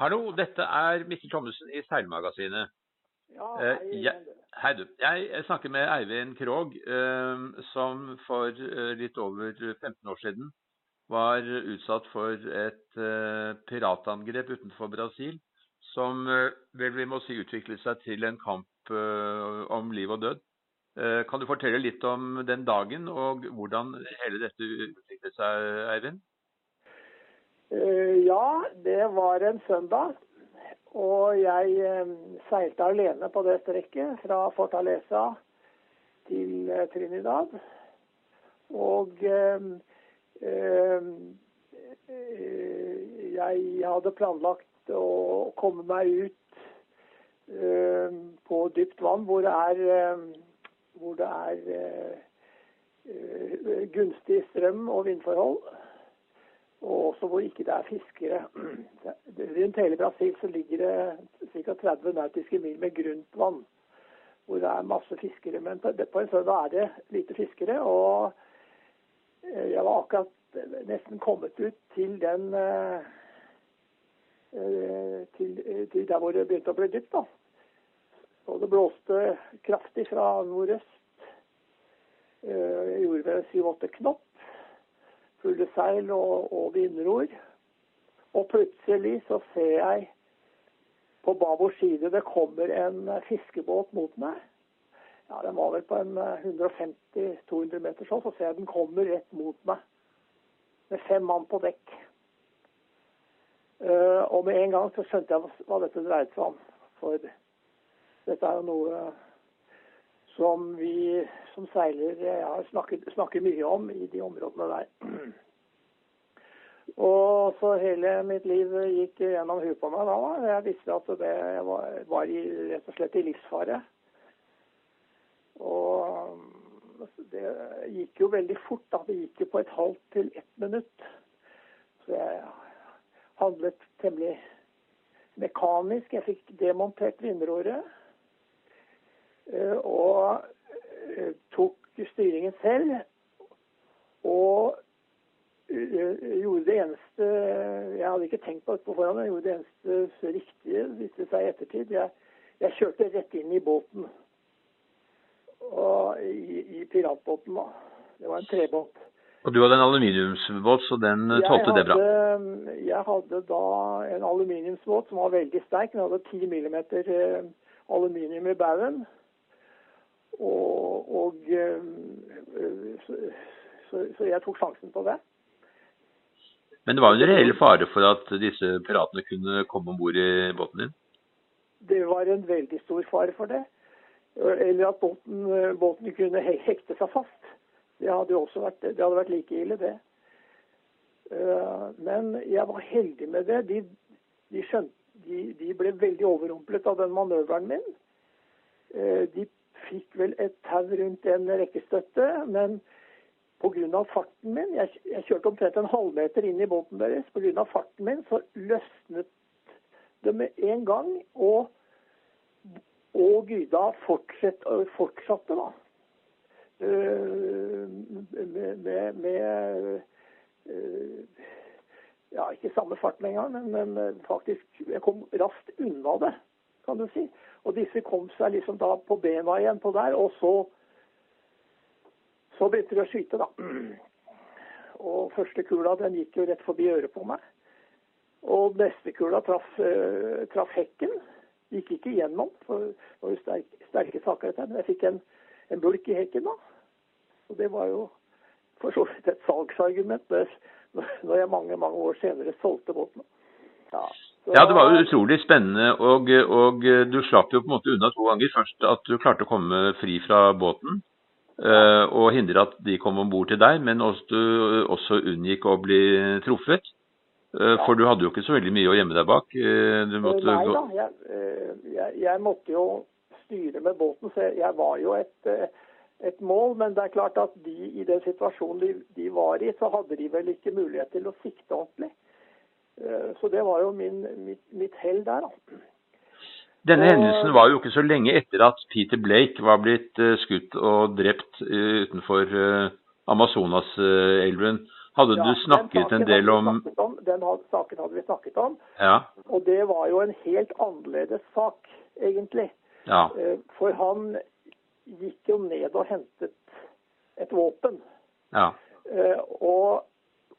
Hallo, dette er Mikkel Thommessen i Seilmagasinet. Ja, Eh, hei, jeg- Hei, du. Jeg snakker med Eivind Krogh, eh, som for eh, litt over 15 år siden var utsatt for et eh, piratangrep utenfor Brasil, som vel vi må si utviklet seg til en kamp om liv og død. Kan du fortelle litt om den dagen, og hvordan hele dette utviklet seg, Eivind? Eh, ja, det var en søndag. Og jeg eh, seilte alene på det strekket fra Fortaleza til eh, Trinidad. Og eh, eh, jeg hadde planlagt å komme meg ut på dypt vann hvor det er, hvor det er gunstig strøm og vindforhold. Og også hvor ikke det er fiskere. Rundt hele Brasil så ligger det ca. 30 nautiske mil med grunt vann. Hvor det er masse fiskere. Men på en søndag er det lite fiskere. Og eh, jeg var akkurat nesten kommet ut til den eh, eh, til, til der hvor det begynte å bli dypt. da. Og det blåste kraftig fra nordøst. Eh, Jeg gjorde vel syv-åtte knop fulle seil og, og vindror. Og plutselig så ser jeg på babord side det kommer en fiskebåt mot meg. Ja, Den var vel på en 150-200 meter sånn. Så ser jeg den kommer rett mot meg. Med fem mann på dekk. Eh, og med en gang så skjønte jeg hva- dette dreide seg om. For dette er jo noe som vi som seilere har snakket, snakker mye om i de områdene der. Og så hele mitt liv gikk gjennom huet på meg da. Jeg visste at det var i, rett og slett i livsfare. Og det gikk jo veldig fort. da. Det gikk jo på et halvt til ett minutt. Så jeg handlet temmelig mekanisk. Jeg fikk demontert vindroret. Eh, og eh, tok styringen selv. Og eh, gjorde det eneste Jeg hadde ikke tenkt på det på forhånd, jeg gjorde det eneste riktige, viste seg i ettertid. Jeg, jeg kjørte rett inn i båten. Og i, i piratbåten, da. Det var en trebåt. Og du hadde en aluminiumsbåt, så den tålte det bra. Jeg hadde da en aluminiumsbåt som var veldig sterk. Den hadde 10 millimeter eh, aluminium i baugen. Og, og eh, så, så, så jeg tok sjansen på det. Men det var jo en reell fare for at disse piratene kunne komme om bord i båten din? Det var en veldig stor fare for det. Eller at båten, båten kunne hekte seg fast. Det hadde jo også vært, det hadde vært like ille, det. Eh, Men jeg var heldig med det. De, de, skjønte, de, de ble veldig overrumplet av den manøveren min. Eh, De fikk vel et tau rundt en rekkestøtte, men pga. farten min Jeg, jeg kjørte omtrent en halvmeter inn i båten deres. Pga. farten min så løsnet det med en gang. Og, og Gyda fortsett, fortsatte, da. Uh, Med, med, med uh, Ja, ikke samme fart med en gang, men, men faktisk Jeg kom raskt unna det, kan du si. Og disse kom seg liksom da på bena igjen på der, og så så begynte de å skyte, da. Og første kula den gikk jo rett forbi øret på meg. Og neste kula traff, uh, traff hekken. Gikk ikke gjennom, for det var jo sterke, sterke saker dette. Men jeg fikk en, en bulk i hekken da. Og det var jo for så vidt et salgsargument når jeg mange, mange år senere solgte båten. Ja, så- Ja, det var jo utrolig spennende, og, og du slapp jo på en måte unna to ganger. Først at du klarte å komme fri fra båten eh, og hindre at de kom om bord til deg, men også du også unngikk å bli truffet. Eh, for du hadde jo ikke så veldig mye å gjemme deg bak. Eh, du måtte Nei da, jeg, eh, jeg, jeg måtte jo styre med båten, så jeg, var jo et, eh, et mål. Men det er klart at de i den situasjonen de, de var i, så hadde de vel ikke mulighet til å sikte ordentlig. Eh, Så det var jo min, mitt, mitt hell der, da. Denne hendelsen var jo ikke så lenge etter at Peter Blake var blitt eh, skutt og drept eh, utenfor eh, Amazonas-elven. Hadde Ja, du snakket en del om om Den saken hadde vi snakket om, Ja. og det var jo en helt annerledes sak, egentlig. ja. Eh, For han gikk jo ned og hentet et våpen. ja. eh, Og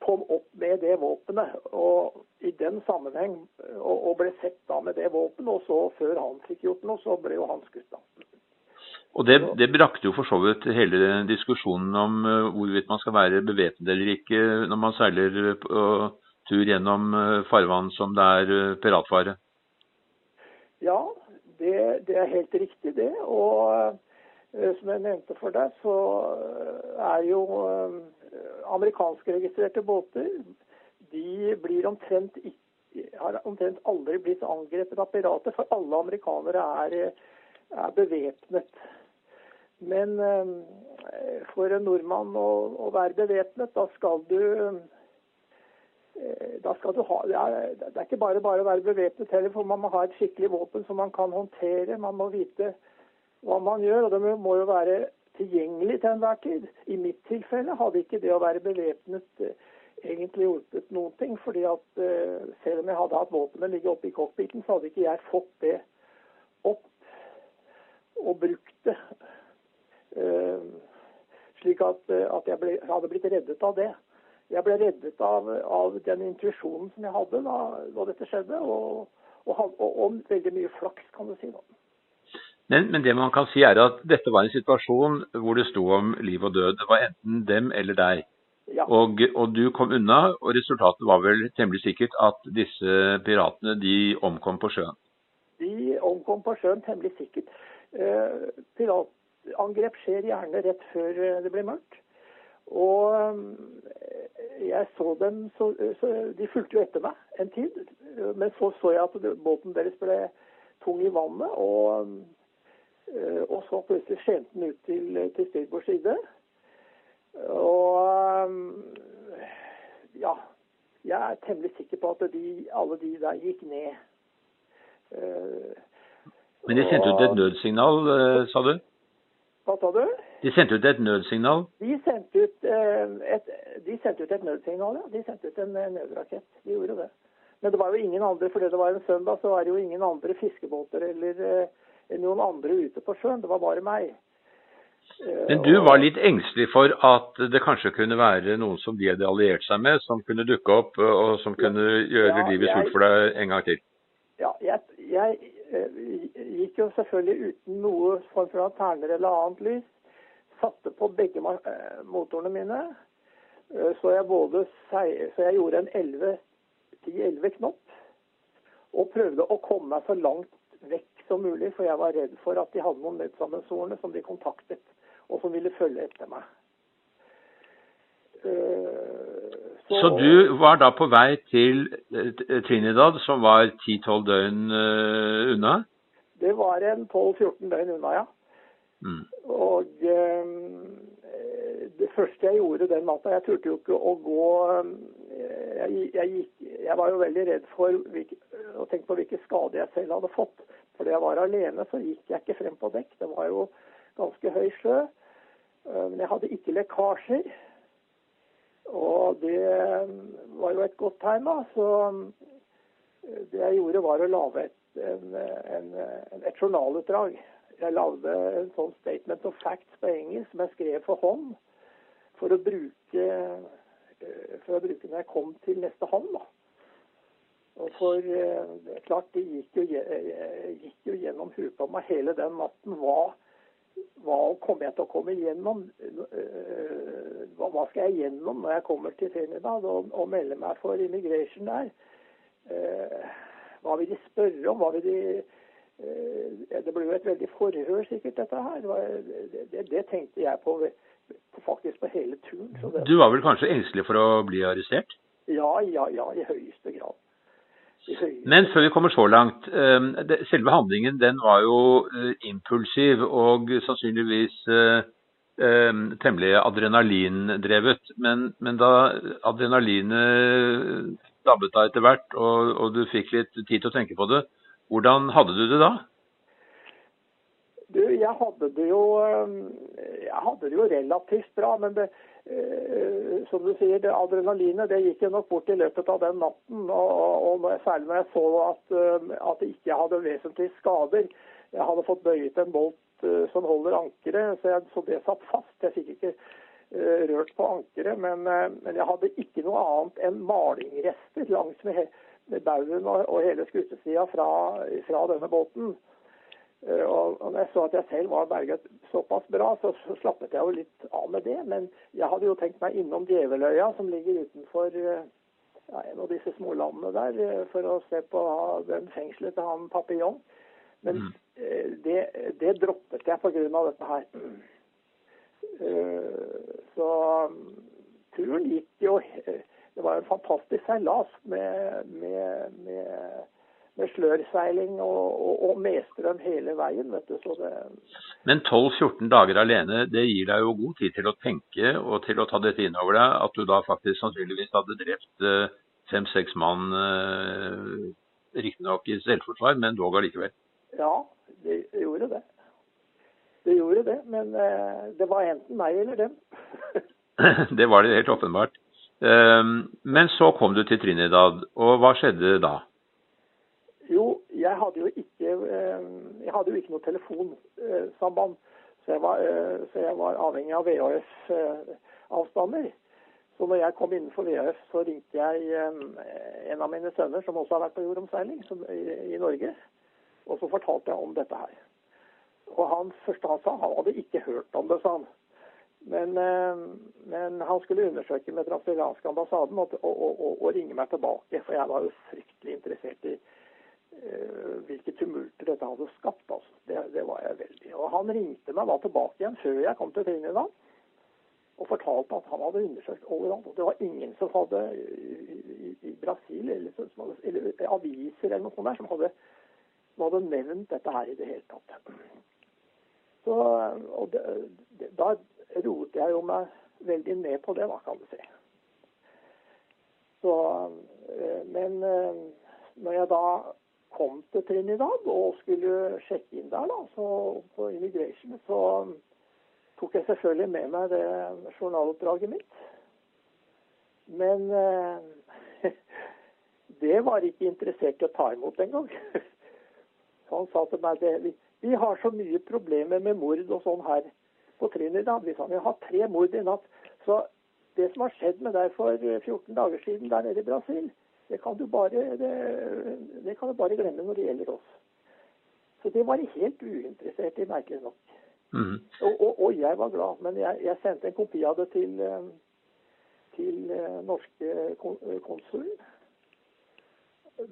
kom opp med det våpenet. Og i den sammenheng og, og ble sett da med det våpenet. Og så, før han fikk gjort noe, så ble jo han skutt, da. Og det, det brakte jo for så vidt hele diskusjonen om eh, hvorvidt man skal være bevæpnet eller ikke når man seiler på tur gjennom eh, farvann som det er eh, piratfare. Ja, det, det er helt riktig, det. Og som jeg nevnte for deg, så er jo amerikanskregistrerte båter De blir omtrent har omtrent aldri blitt angrepet av pirater, for alle amerikanere er, er bevæpnet. Men eh, for en nordmann å, å være bevæpnet, da skal du eh, da skal du ha, det er, det er ikke bare bare å være bevæpnet heller, for man må ha et skikkelig våpen som man kan håndtere. Man må vite hva man gjør, og det må jo være tilgjengelig til enhver tid. I mitt tilfelle hadde ikke det å være bevæpnet eh, egentlig hjulpet noen ting. fordi at eh, selv om jeg hadde hatt våpenet ligge oppe i cockpiten, så hadde ikke jeg fått det opp og brukt det. Eh, slik at, at jeg ble, hadde blitt reddet av det. Jeg ble reddet av, av den intuisjonen som jeg hadde da, da dette skjedde, og, og, og, og veldig mye flaks, kan du si. da. Men, men det man kan si er at dette var en situasjon hvor det sto om liv og død. Det var enten dem eller deg. Ja. Og, og du kom unna, og resultatet var vel temmelig sikkert at disse piratene de omkom på sjøen. De omkom på sjøen temmelig sikkert. Eh, piratangrep skjer gjerne rett før eh, det blir mørkt. Og eh, jeg så dem så, så De fulgte jo etter meg en tid. Men så så jeg at båten deres ble tung i vannet. Og, og så plutselig skjente den ut til, til styrbord side. Og eh, ja. Jeg er temmelig sikker på at de, alle de der gikk ned. Eh, Men de sendte ut et nødsignal, eh, sa du? Hva sa du? De sendte ut et nødsignal? De sendte ut, eh, et, de sendte ut et nødsignal, ja. De sendte ut en eh, nødrakett. De gjorde det. Men det var jo ingen andre, fordi det var en søndag, så var det jo ingen andre fiskebåter eller eh, noen andre ute på sjøen. Det var bare meg. Eh, Men du var litt engstelig for at det kanskje kunne være noen som de hadde alliert seg med, som kunne dukke opp, eh, og som kunne gjøre Ja, livet surt for deg en gang til? Ja, jeg, jeg eh, gikk jo selvfølgelig uten noe form for terner eller annet lys. Satte på begge motorene mine. Så jeg, både, så jeg gjorde en 11 10-11 knopp. Og prøvde å komme meg så langt vekk som mulig, for jeg var redd for at de hadde noen medsammensvorne som de kontaktet, og som ville følge etter meg. Så, Så du var da på vei til eh, Trinidad, som var 10-12 døgn eh, unna? Det var en 12-14 døgn unna, ja. Mm. Og eh, det første jeg gjorde den natta Jeg turte jo ikke å gå eh, jeg, jeg, gikk, jeg var jo veldig redd for hvilke, å tenke på hvilke skader jeg selv hadde fått. Fordi jeg var alene, så gikk jeg ikke frem på dekk. Det var jo ganske høy sjø. Eh, Men jeg hadde ikke lekkasjer. Og det eh, var jo et godt tegn, da. Så eh, det jeg gjorde, var å lage et, en, et journalutdrag. Jeg lagde en sånn statement of facts på engelsk som jeg skrev for hånd for å bruke, eh, for å bruke når jeg kom til neste havn. da. For eh, det er klart, det gikk jo, eh, gikk jo gjennom huet på meg hele den natten. Hva, hva kommer jeg til å komme igjennom? Eh, Hva, skal jeg gjennom når jeg kommer til Trinidad og, og melder meg for immigration der? Hva vil de spørre om? Hva vil de Det ble jo et veldig forhør sikkert, dette her. Det, det, det, tenkte jeg på, faktisk på hele turen. Så det, Du var vel kanskje engstelig for å bli arrestert? ja, ja, ja, i høyeste grad. Men før vi kommer så langt. eh, Selve handlingen den var jo eh, impulsiv og sannsynligvis eh, temmelig adrenalindrevet. Men, men da adrenalinet dabbet av etter hvert, og, og du fikk litt tid til å tenke på det, hvordan hadde du det da? Du, jeg hadde det jo Jeg hadde det jo relativt bra, men det, som du sier, det adrenalinet det gikk jo nok bort i løpet av den natten. Og, og, Særlig når jeg så at, eh, at det ikke hadde vesentlige skader. Jeg hadde fått bøyet en bolt uh, som holder ankeret, så, jeg, så det satt fast. Jeg fikk ikke uh, rørt på ankeret, men, uh, men, jeg hadde ikke noe annet enn malingrester langs med, med baugen og, og, hele skutesida fra, fra denne båten. Og når jeg så at jeg selv var berget såpass bra, så, slappet jeg jo litt av med det. Men jeg hadde jo tenkt meg innom Djeveløya, som ligger utenfor ja, en av disse smålandene der, for å se på den fengselet til han Papillon. Men mm. det, det, droppet jeg pga. dette her. Så turen gikk jo Det var en fantastisk seilas med, med, med med slørseiling og, og, og medstrøm hele veien. vet du. Det... Men 12-14 dager alene, det gir deg jo god tid til å tenke og til å ta dette inn over deg, at du da faktisk sannsynligvis hadde drept fem-seks mann, riktignok i selvforsvar, men dog allikevel. Ja, det, det, gjorde det. Det gjorde det, men eh, det var enten meg eller dem. det var det helt åpenbart. Um, men så kom du til Trinidad, og hva skjedde da? Jo, jeg hadde jo ikke, eh, jeg hadde jo ikke noe telefonsamband. Så jeg, var, eh, så jeg var avhengig av VHF-avstander. Så når jeg kom innenfor VHF, så ringte jeg en av mine sønner, som også har vært på jordomseiling i, Norge. Og så fortalte jeg om dette her. Og han første han sa, han hadde ikke hørt om det, sa han. Men, eh, men han skulle undersøke med den brasilianske ambassaden og, og, og, og, ringe meg tilbake. For jeg var jo fryktelig interessert i hvilke tumulter dette hadde skapt. Altså. Det, det, var jeg veldig. Og han ringte meg da tilbake igjen før jeg kom til Trinidad. Og fortalte at han hadde undersøkt overalt. Og det var ingen som hadde i, i, i Brasil eller, hadde, eller, aviser eller noe sånt der, som hadde som hadde nevnt dette her i det hele tatt. Så, og det, det, da roet jeg jo meg veldig ned på det, da, kan du si. Så, eh, men eh, når jeg da kom til Trinidad og skulle sjekke inn der, da, så på immigration, så tok jeg selvfølgelig med meg det journaloppdraget mitt. Men eh, det var ikke interessert i å ta imot engang. Han sa til meg det, vi, vi har så mye problemer med mord og sånn her på Trinidad. Vi sa vi har tre mord i natt. Så det som har skjedd med deg for 14 dager siden der nede i Brasil, det kan du bare, det, det kan du bare glemme når det gjelder oss. Så det var de helt uinteressert i, merkelig nok. Mm. Og, og, og, jeg var glad. Men jeg, jeg, sendte en kopi av det til, eh, til eh, norske konsul.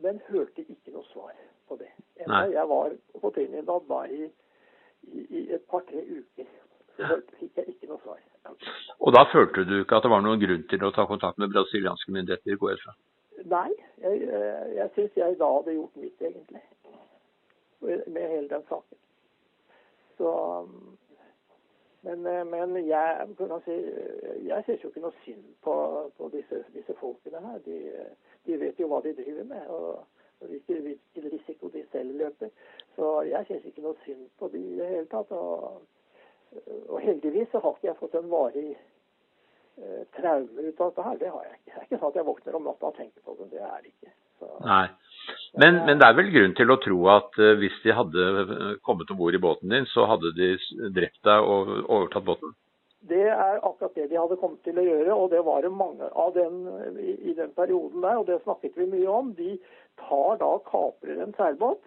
Men hørte ikke noe svar på det. Enda jeg var på Trinidad da i, i, i et par-tre uker. Så fikk jeg ikke noe svar. Og da følte du ikke at det var noen grunn til å ta kontakt med brasilianske myndigheter? går jeg fra? Nei, jeg, jeg syns jeg da hadde gjort mitt, egentlig. Med hele den saken. Så men, men jeg, si, jeg syns jo ikke noe synd på, på disse, disse, folkene her. De, de, vet jo hva de driver med. og hvilken risiko de selv løper. Så jeg syns ikke noe synd på de i det hele tatt. Og, og heldigvis så har ikke jeg fått en varig eh, traume ut av dette her. Det har jeg ikke. Det er ikke sånn at jeg våkner om natta og tenker på det. Det er det ikke. Så, Nei. Men, men, det er vel grunn til å tro at uh, hvis de hadde eh, kommet om bord i båten din, så hadde de drept deg og overtatt båten? Det er akkurat det de hadde kommet til å gjøre, og det var det mange av den i, i den perioden der. Og det snakket vi mye om. De tar da kaprer en seilbåt.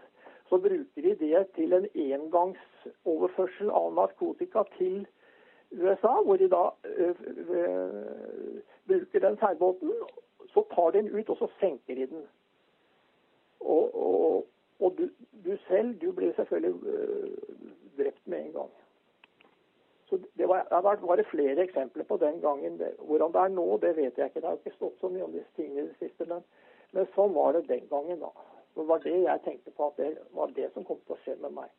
Så bruker de det til en engangsoverførsel av narkotika til USA, hvor de da øh, øh, bruker den seilbåten. Så tar de den ut, og så senker de den. Og, og, og du, du, selv, du blir selvfølgelig øh, drept med en gang. Så det var, det var det flere eksempler på den gangen. Hvordan det er nå, det vet jeg ikke. Det har ikke stått så mye om disse tingene i det siste. Men, men sånn var det den gangen, da. Det var det jeg tenkte på at det var det som kom til å skje med meg.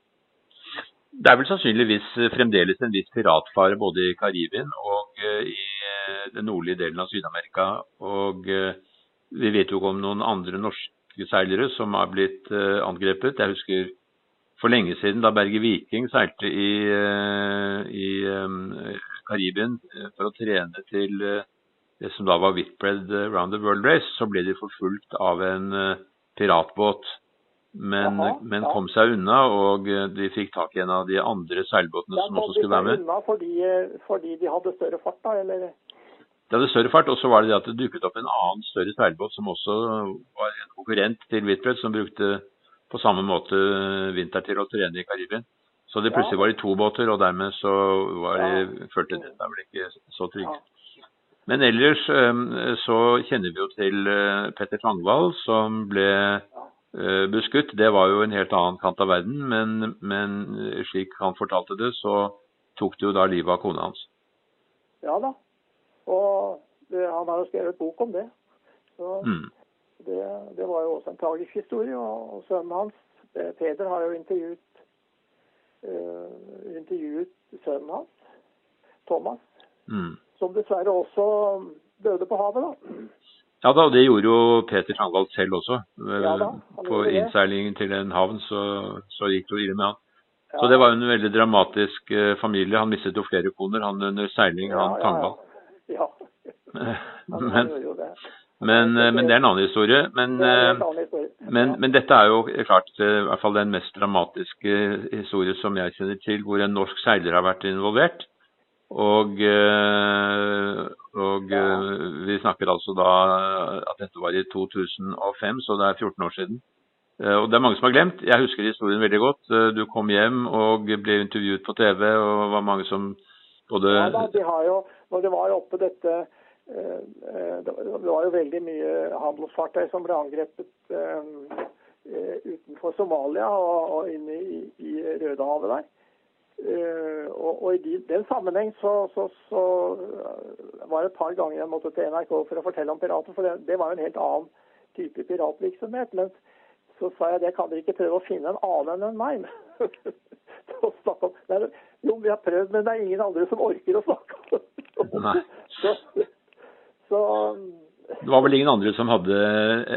Det er vel sannsynligvis fremdeles en viss piratfare både i Karibien og eh, i eh, den nordlige delen av Syd-Amerika. Og eh, vi vet jo ikke om noen andre norske seilere som har blitt angrepet. Jeg husker for lenge siden da Berge Viking seilte i, eh, i, eh, Karibien for å trene til det som da var Whitbread Round the World Race, så ble de forfulgt av en piratbåt. Men, Jaha, men ja. kom seg unna, og de fikk tak i en av de andre seilbåtene Ja, som også skulle være med. unna fordi, fordi de hadde større fart, da? Eller? De hadde større fart, og så var det det at det dukket opp en annen større seilbåt som også var en konkurrent til Whitbread, som brukte på samme måte vinter til å trene i Karibien. Så det plutselig var de to båter, og dermed så var de, følte de seg vel ikke så trygge. Men ellers eh, så kjenner vi jo til eh, Petter Tangvall, som ble eh, beskutt. Det var jo en helt annen kant av verden, men, men slik han fortalte det, så tok det jo da livet av kona hans. ja da. Og det, han har jo skrevet bok om det. Så Mm. det, det var jo også en tragisk historie. Og, og sønnen hans, eh, Peder, har jo intervjuet, uh, intervjuet sønnen hans, Thomas, Mm. som dessverre også døde på havet, da. Ja da, og det gjorde jo Peter Tangvald selv også. Ja da, på innseilingen til en havn så, så gikk det jo ille med han. Ja. Så det var jo en veldig dramatisk eh, familie. Han mistet jo flere koner, han under seiling, Ja, han Tangvall. Ja. Han, Men, men, eh, men det er en annen historie. Men, Det en eh, annen historie. men, men dette er jo klart eh, i hvert fall den mest dramatiske historie som jeg kjenner til, hvor en norsk seiler har vært involvert. Og, eh, og Ja. eh, vi snakker altså da at dette var i 2005, så det er 14 år siden. Eh, Og det er mange som har glemt. Jeg husker historien veldig godt. Eh, Du kom hjem og ble intervjuet på TV, og det var mange som både Ja da, de har jo, når det var oppe dette eh, eh, Det var jo veldig mye handelsfartøy som ble angrepet eh, eh, utenfor Somalia og inne i, i Rødehavet der. Eh, og, og i de, den sammenheng så, så, så eh, var det et par ganger jeg måtte til NRK for å fortelle om pirater, for det, det var jo en helt annen type piratvirksomhet. Men så sa jeg det kan dere ikke prøve å finne en annen enn meg. Nei, jo, vi har prøvd, men det er ingen andre som orker å snakke om det. Så, så Det var vel ingen andre som hadde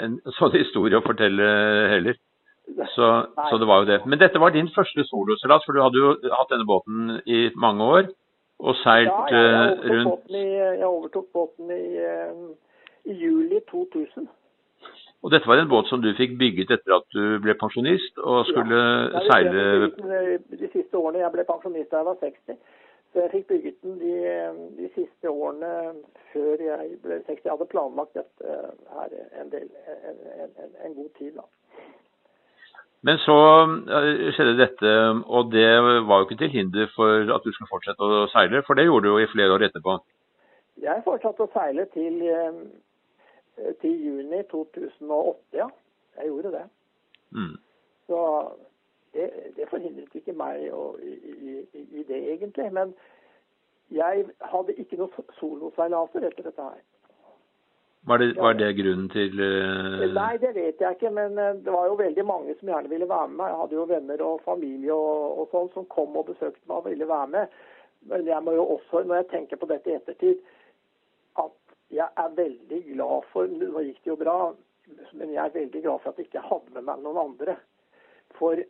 en sånn historie å fortelle heller. Så, så det var jo det. Men dette var din første soloseilas, for du hadde jo hatt denne båten i mange år. Og seilt ja, ja, jeg, eh, rundt båten i, jeg overtok båten i, eh, i juli 2000. Og dette var en båt som du fikk bygget etter at du ble pensjonist og skulle har seile eh, De siste årene jeg ble pensjonist da jeg var 60. Så jeg fikk bygget den de, de siste årene før jeg ble 60. Jeg hadde planlagt dette her en, del, en, en, en, en god tid. da. Men så eh, skjedde dette, og det var jo ikke til hinder for at du skulle fortsette å seile, for det gjorde du jo i flere år etterpå. Jeg fortsatte å seile til, eh, til juni 2008, ja. Jeg gjorde det. Mm. Så det, det forhindret ikke meg å, i, i, i, det, egentlig. Men jeg hadde ikke noen soloseilaser etter dette her. Var, det, var det grunnen til uh... Nei, det vet jeg ikke, men eh, det var jo veldig mange som gjerne ville være med meg. Jeg hadde jo venner og familie og, og sånn som kom og besøkte meg og ville være med. Men jeg må jo også, når jeg tenker på dette i ettertid, at jeg er veldig glad for Nå gikk det jo bra, men jeg er veldig glad for at jeg ikke hadde med meg noen andre. For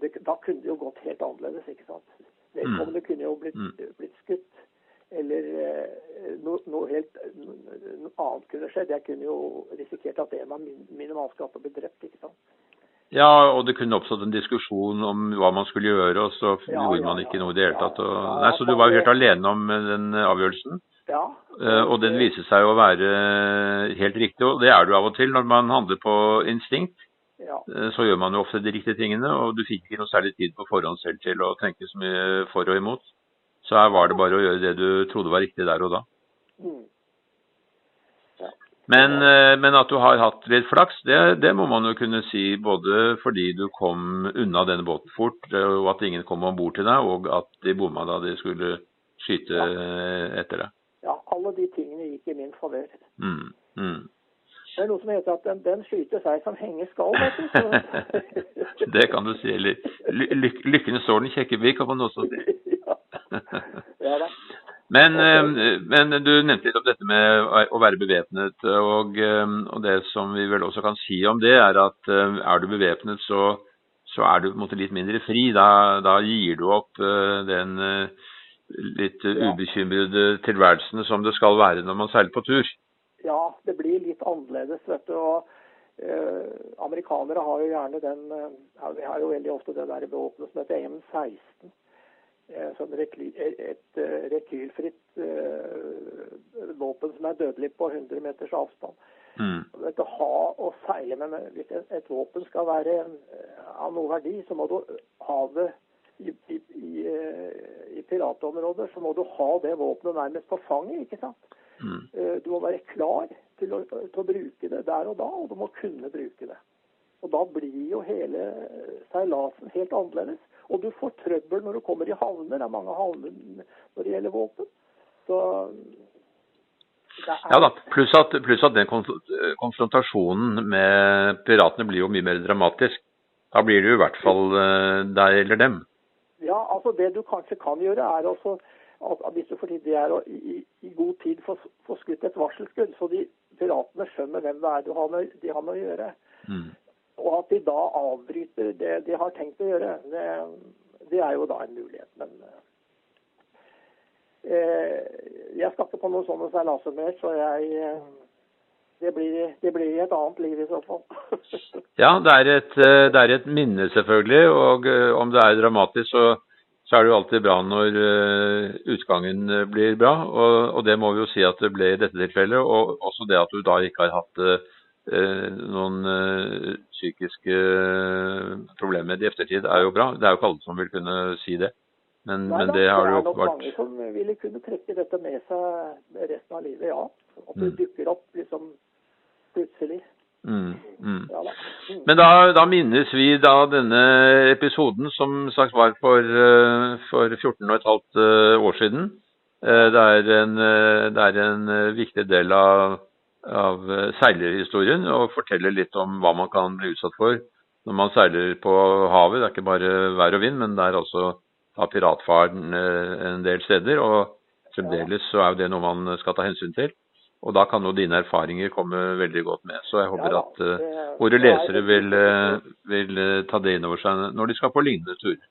det, da kunne det jo gått helt annerledes, ikke sant. Vedkommende kunne jo blitt, Mm. blitt skutt. Eller eh, noe, noe helt noe annet kunne skjedd. Jeg kunne jo risikert at en av min, mine mannskaper ble drept. ikke sant? Ja, og det kunne oppstått en diskusjon om hva man skulle gjøre, og så Ja, gjorde ja, man ikke noe i det hele tatt. Og, nei, så du var jo helt alene om eh, den avgjørelsen. Ja. Eh, Og den viser seg å være helt riktig, og det er du av og til når man handler på instinkt. Ja. eh, Så gjør man jo ofte de riktige tingene, og du fikk ikke noe særlig tid på forhånd selv til å tenke så mye for og imot. Så her var det bare å gjøre det du trodde var riktig der og da. Mm. Men, eh, men at du har hatt litt flaks, det, det må man jo kunne si både fordi du kom unna denne båten fort, eh, og at ingen kom om bord til deg, og at de bomma da de skulle skyte ja. etter deg. ja. Alle de tingene gikk i min favør. Mm, mm. Det er noe som heter at den, den skyter seg som henger skal. Det kan du si. Eller ly lyk lykken står den kjekke by, kan man også si. ja. ja da. Men, eh, men du nevnte litt om dette med å være bevæpnet. Og, eh, og det som vi vel også kan si om det, er at eh, er du bevæpnet, så, så er du på en måte litt mindre fri. Da, da gir du opp eh, den eh, litt ubekymrede tilværelsen som det skal være når man seiler på tur. Ja, det blir litt annerledes, vet du. og eh, Amerikanere har jo gjerne den Vi har jo veldig ofte det der våpenet som heter M16. Eh, som rekyl, et uh, rekylfritt våpen som er dødelig på 100 meters avstand. Mm. Vet, å ha og seile med Hvis et, et våpen skal være av noe verdi, så må du ha det i, i, i, i piratområder så må du ha det våpenet nærmest på fanget. ikke sant? Mm. Du må være klar til å, til å, bruke det der og da, og du må kunne bruke det. Og Da blir jo hele seilasen helt annerledes. Og du får trøbbel når du kommer i havner. Det er mange havner når det gjelder våpen. Så ja da, pluss at, pluss at, den konfrontasjonen med piratene blir jo mye mer dramatisk. Da blir det jo i hvert fall uh, deg eller dem. Ja, altså det du kanskje kan gjøre, er også at hvis du får tid, det er å i, i god tid få, få, skutt et varselskudd, så de piratene skjønner hvem det er du har med, de har med å gjøre. Mm. Og at de da avbryter det de har tenkt å gjøre, det, det er jo da en mulighet. Men eh, jeg skal ikke på noen sånne seilaser mer, så jeg eh, det blir, det blir, et annet liv i så fall. ja, det er, et, eh, det er, et, minne selvfølgelig. Og eh, om det er dramatisk, så, så er det jo alltid bra når utgangen blir bra. Og, og, det må vi jo si at det ble i dette tilfellet. Og også det at du da ikke har hatt Eh, noen eh, psykiske eh, problemer i eftertid, er jo bra. Det er jo ikke alle som vil kunne si det. Men, Nei, men det har jo Det er nok mange som ville kunne trekke dette med seg resten av livet, ja. At det mm. dukker opp liksom plutselig. Mm, mm. Ja, da. Mm. Men da, da, minnes vi da denne episoden som sagt var for, for 14 15 år siden. Det er, en, det er en viktig del av av eh, seilerhistorien og forteller litt om hva man kan bli utsatt for når man seiler på havet. Det er ikke bare vær og vind, men det er også av piratfaren eh, en del steder. Og fremdeles så er jo det noe man skal ta hensyn til. Og da kan jo dine erfaringer komme veldig godt med. Så jeg håper at uh, våre lesere vil, vil ta det inn over seg når de skal på lignende turer.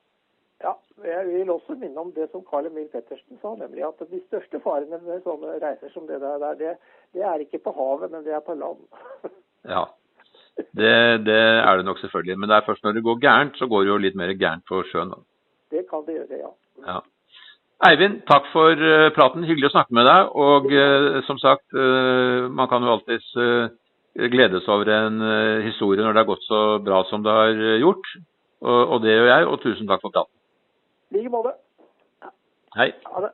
Jeg vil også minne om det som Carl Emil Pettersen sa, nemlig at de største farene med sånne reiser som det der, det, det er ikke på havet, men det er på land. ja, det, det, er det nok selvfølgelig. Men det er først når det går gærent, så går det jo litt mer gærent på sjøen. Da. Det kan det gjøre, ja. ja. Eivind, takk for uh, praten. Hyggelig å snakke med deg. Og eh, som sagt, eh, man kan jo alltids gledes over en historie når det har gått så bra som det har gjort. Og, og det gjør jeg, og tusen takk for praten. I like måte. Hei. Ha det.